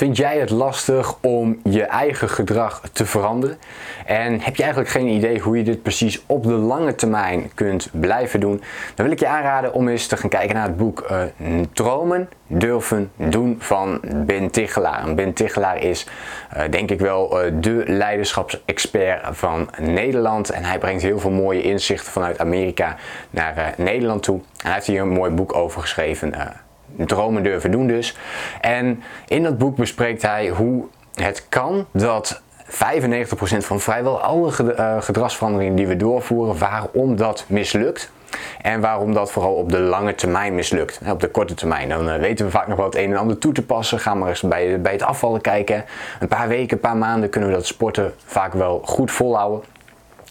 Vind jij het lastig om je eigen gedrag te veranderen? En heb je eigenlijk geen idee hoe je dit precies op de lange termijn kunt blijven doen? Dan wil ik je aanraden om eens te gaan kijken naar het boek uh, Dromen, Durven, Doen van Ben Tichelaar. Ben Tichelaar is uh, denk ik wel uh, de leiderschapsexpert van Nederland. En hij brengt heel veel mooie inzichten vanuit Amerika naar Nederland toe. En hij heeft hier een mooi boek over geschreven dromen durven doen dus. En in dat boek bespreekt hij hoe het kan dat 95% van vrijwel alle eh, gedragsveranderingen die we doorvoeren, waarom dat mislukt. En waarom dat vooral op de lange termijn mislukt. Op de korte termijn. Dan eh, weten we vaak nog wel het een en ander toe te passen. Gaan maar eens bij, bij het afvallen kijken. Een paar weken, een paar maanden kunnen we dat sporten vaak wel goed volhouden.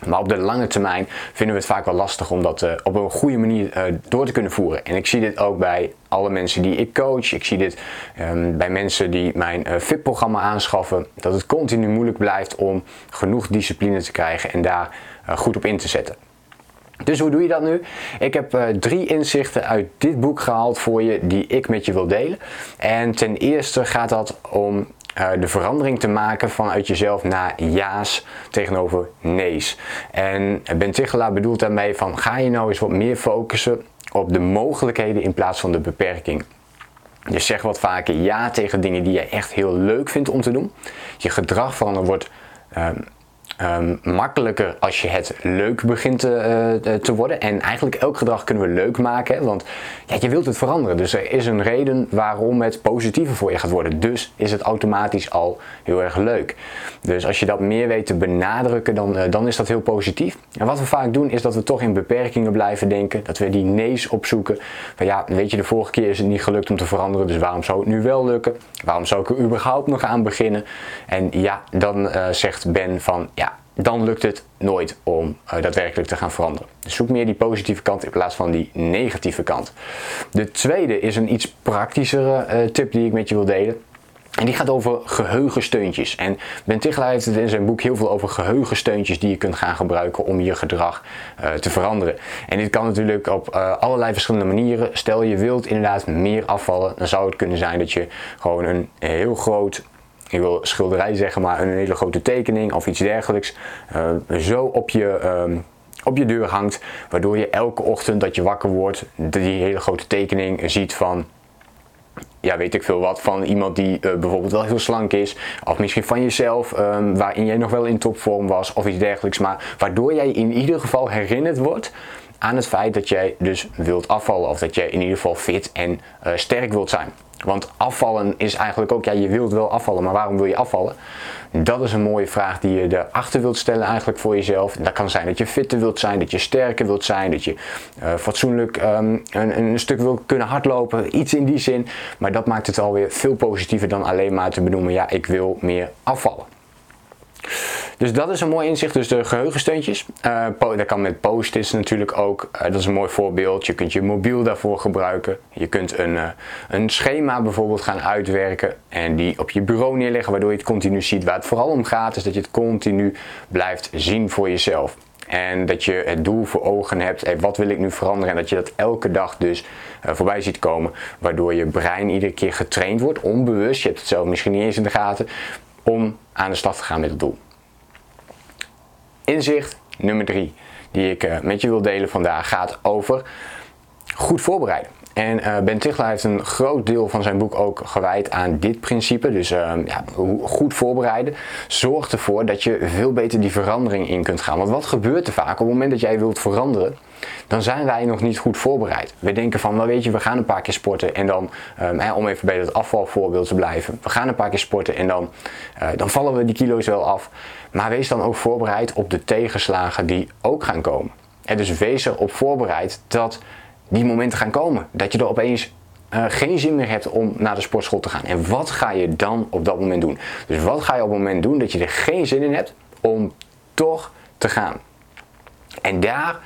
Maar op de lange termijn vinden we het vaak wel lastig om dat uh, op een goede manier uh, door te kunnen voeren. En ik zie dit ook bij alle mensen die ik coach. Ik zie dit um, bij mensen die mijn uh, VIP-programma aanschaffen. Dat het continu moeilijk blijft om genoeg discipline te krijgen en daar goed op in te zetten. Dus hoe doe je dat nu? Ik heb drie inzichten uit dit boek gehaald voor je die ik met je wil delen. En ten eerste gaat dat om uh, de verandering te maken vanuit jezelf naar ja's tegenover nee's. En Ben bedoelt daarmee van ga je nou eens wat meer focussen op de mogelijkheden in plaats van de beperking. Je zegt wat vaker ja tegen dingen die je echt heel leuk vindt om te doen. Je gedrag veranderen wordt um, um, makkelijker als je het leuk begint te, uh, te worden. En eigenlijk elk gedrag kunnen we leuk maken, want ja, je wilt het veranderen. Dus er is een reden waarom het positiever voor je gaat worden. Dus is het automatisch al heel erg leuk. Dus als je dat meer weet te benadrukken, dan, uh, dan is dat heel positief. En wat we vaak doen, is dat we toch in beperkingen blijven denken. Dat we die nee's opzoeken. Van ja, weet je, de vorige keer is het niet gelukt om te veranderen, dus waarom zou het nu wel lukken? Waarom zou ik er überhaupt nog aan beginnen? En ja, dan zegt Ben van ja, dan lukt het nooit om uh, daadwerkelijk te gaan veranderen. Dus zoek meer die positieve kant in plaats van die negatieve kant. De tweede is een iets praktischere uh, tip die ik met je wil delen. En die gaat over geheugensteuntjes. En Ben Tichelaar heeft in zijn boek heel veel over geheugensteuntjes die je kunt gaan gebruiken om je gedrag uh, te veranderen. En dit kan natuurlijk op allerlei verschillende manieren. Stel je wilt inderdaad meer afvallen, dan zou het kunnen zijn dat je gewoon een heel groot ik wil schilderij zeggen, maar een hele grote tekening of iets dergelijks, uh, zo op je, um, op je deur hangt, waardoor je elke ochtend dat je wakker wordt, die hele grote tekening ziet van ja, weet ik veel wat, van iemand die uh, bijvoorbeeld wel heel slank is, of misschien van jezelf, um, waarin jij nog wel in topvorm was, of iets dergelijks, maar waardoor jij in ieder geval herinnerd wordt aan het feit dat jij dus wilt afvallen, of dat jij in ieder geval fit en uh, sterk wilt zijn. Want afvallen is eigenlijk ook, ja, je wilt wel afvallen, maar waarom wil je afvallen? Dat is een mooie vraag die je erachter wilt stellen eigenlijk voor jezelf. Dat kan zijn dat je fitter wilt zijn, dat je sterker wilt zijn, dat je uh, fatsoenlijk um, een, een, stuk wilt kunnen hardlopen, iets in die zin. Maar dat maakt het alweer veel positiever dan alleen maar te benoemen, ja, ik wil meer afvallen. Dus dat is een mooi inzicht. Dus de geheugensteuntjes. Uh, dat kan met post-its natuurlijk ook. Uh, dat is een mooi voorbeeld. Je kunt je mobiel daarvoor gebruiken. Je kunt een, uh, een schema bijvoorbeeld gaan uitwerken en die op je bureau neerleggen, waardoor je het continu ziet. Waar het vooral om gaat is dat je het continu blijft zien voor jezelf. En dat je het doel voor ogen hebt, hey, wat wil ik nu veranderen? En dat je dat elke dag dus voorbij ziet komen. Waardoor je brein iedere keer getraind wordt, onbewust. Je hebt het zelf misschien niet eens in de gaten. Om aan de slag te gaan met het doel. Inzicht nummer drie die ik uh, met je wil delen vandaag gaat over goed voorbereiden. En uh, Ben Tichelaar heeft een groot deel van zijn boek ook gewijd aan dit principe. Dus uh, ja, goed voorbereiden zorgt ervoor dat je veel beter die verandering in kunt gaan. Want wat gebeurt er vaak op het moment dat jij wilt veranderen? Dan zijn wij nog niet goed voorbereid. We denken van, nou weet je, we gaan een paar keer sporten en dan, um, hè, om even bij dat afvalvoorbeeld te blijven. We gaan een paar keer sporten en dan, uh, dan vallen we die kilo's wel af. Maar wees dan ook voorbereid op de tegenslagen die ook gaan komen. En dus wees erop voorbereid dat die momenten gaan komen. Dat je er opeens uh, geen zin meer hebt om naar de sportschool te gaan. En wat ga je dan op dat moment doen? Dus wat ga je op het moment doen dat je er geen zin in hebt om toch te gaan? En daar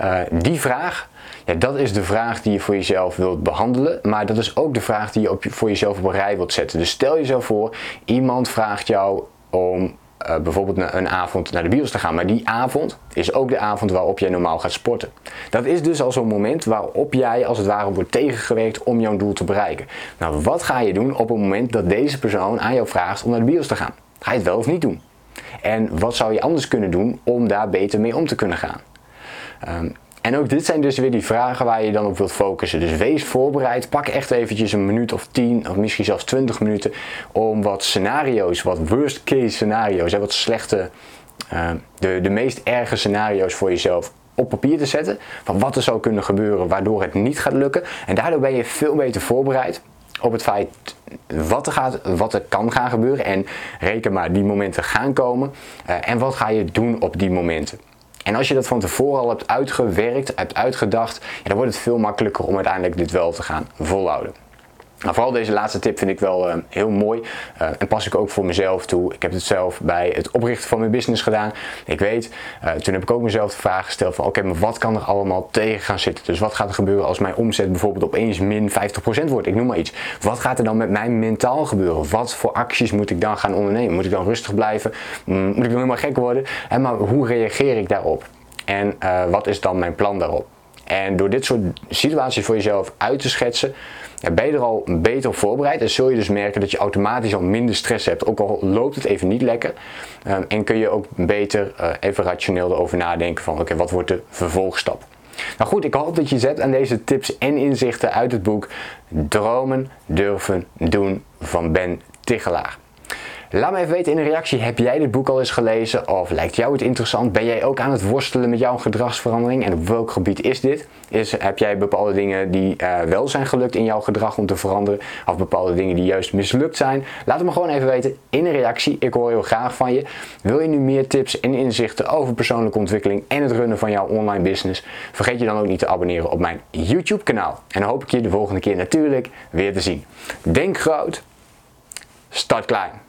Uh, die vraag, ja, dat is de vraag die je voor jezelf wilt behandelen, maar dat is ook de vraag die je op, voor jezelf op een rij wilt zetten. Dus stel jezelf voor, iemand vraagt jou om uh, bijvoorbeeld een avond naar de bios te gaan. Maar die avond is ook de avond waarop jij normaal gaat sporten. Dat is dus al zo'n moment waarop jij als het ware wordt tegengewerkt om jouw doel te bereiken. Nou, wat ga je doen op het moment dat deze persoon aan jou vraagt om naar de bios te gaan? Ga je het wel of niet doen? En wat zou je anders kunnen doen om daar beter mee om te kunnen gaan? Um, en ook dit zijn dus weer die vragen waar je dan op wilt focussen. Dus wees voorbereid. Pak echt eventjes een minuut of 10 of misschien zelfs 20 minuten om wat scenario's, wat worst case scenario's, wat slechte, uh, de, de meest erge scenario's voor jezelf op papier te zetten. Van wat er zou kunnen gebeuren waardoor het niet gaat lukken. En daardoor ben je veel beter voorbereid op het feit wat er, gaat, wat er kan gaan gebeuren. En reken maar, die momenten gaan komen. Uh, en wat ga je doen op die momenten. En als je dat van tevoren al hebt uitgewerkt, hebt uitgedacht, ja, dan wordt het veel makkelijker om uiteindelijk dit wel te gaan volhouden. Nou, vooral deze laatste tip vind ik wel uh, heel mooi uh, en pas ik ook voor mezelf toe. Ik heb het zelf bij het oprichten van mijn business gedaan. Ik weet, uh, toen heb ik ook mezelf de vraag gesteld van oké, maar wat kan er allemaal tegen gaan zitten? Dus wat gaat er gebeuren als mijn omzet bijvoorbeeld opeens min 50% wordt? Ik noem maar iets. Wat gaat er dan met mij mentaal gebeuren? Wat voor acties moet ik dan gaan ondernemen? Moet ik dan rustig blijven? Mm, moet ik dan helemaal gek worden? En maar hoe reageer ik daarop? En wat is dan mijn plan daarop? En door dit soort situaties voor jezelf uit te schetsen, ben je er al beter voorbereid. En zul je dus merken dat je automatisch al minder stress hebt. Ook al loopt het even niet lekker. Ehm, en kun je ook beter uh, even rationeel erover nadenken van oké, wat wordt de vervolgstap? Nou goed, ik hoop dat je zet aan deze tips en inzichten uit het boek Dromen, Durven, Doen van Ben Tichelaar. Laat me even weten in een reactie, heb jij dit boek al eens gelezen of lijkt jou het interessant? Ben jij ook aan het worstelen met jouw gedragsverandering en op welk gebied is dit? Is, heb jij bepaalde dingen die uh, wel zijn gelukt in jouw gedrag om te veranderen of bepaalde dingen die juist mislukt zijn? Laat het me gewoon even weten in een reactie, ik hoor heel graag van je. Wil je nu meer tips en inzichten over persoonlijke ontwikkeling en het runnen van jouw online business? Vergeet je dan ook niet te abonneren op mijn YouTube kanaal. En dan hoop ik je de volgende keer natuurlijk weer te zien. Denk groot, start klein.